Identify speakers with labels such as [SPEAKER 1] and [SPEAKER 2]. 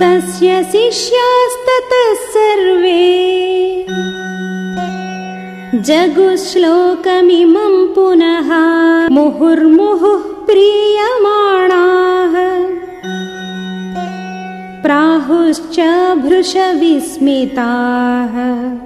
[SPEAKER 1] तस्य शिष्यास्ततः सर्वे। जगुश्लोकमिमं पुनः मुहुर्मुहुः प्रीयमाणाः। प्राहुश्च भृशविस्मिताः।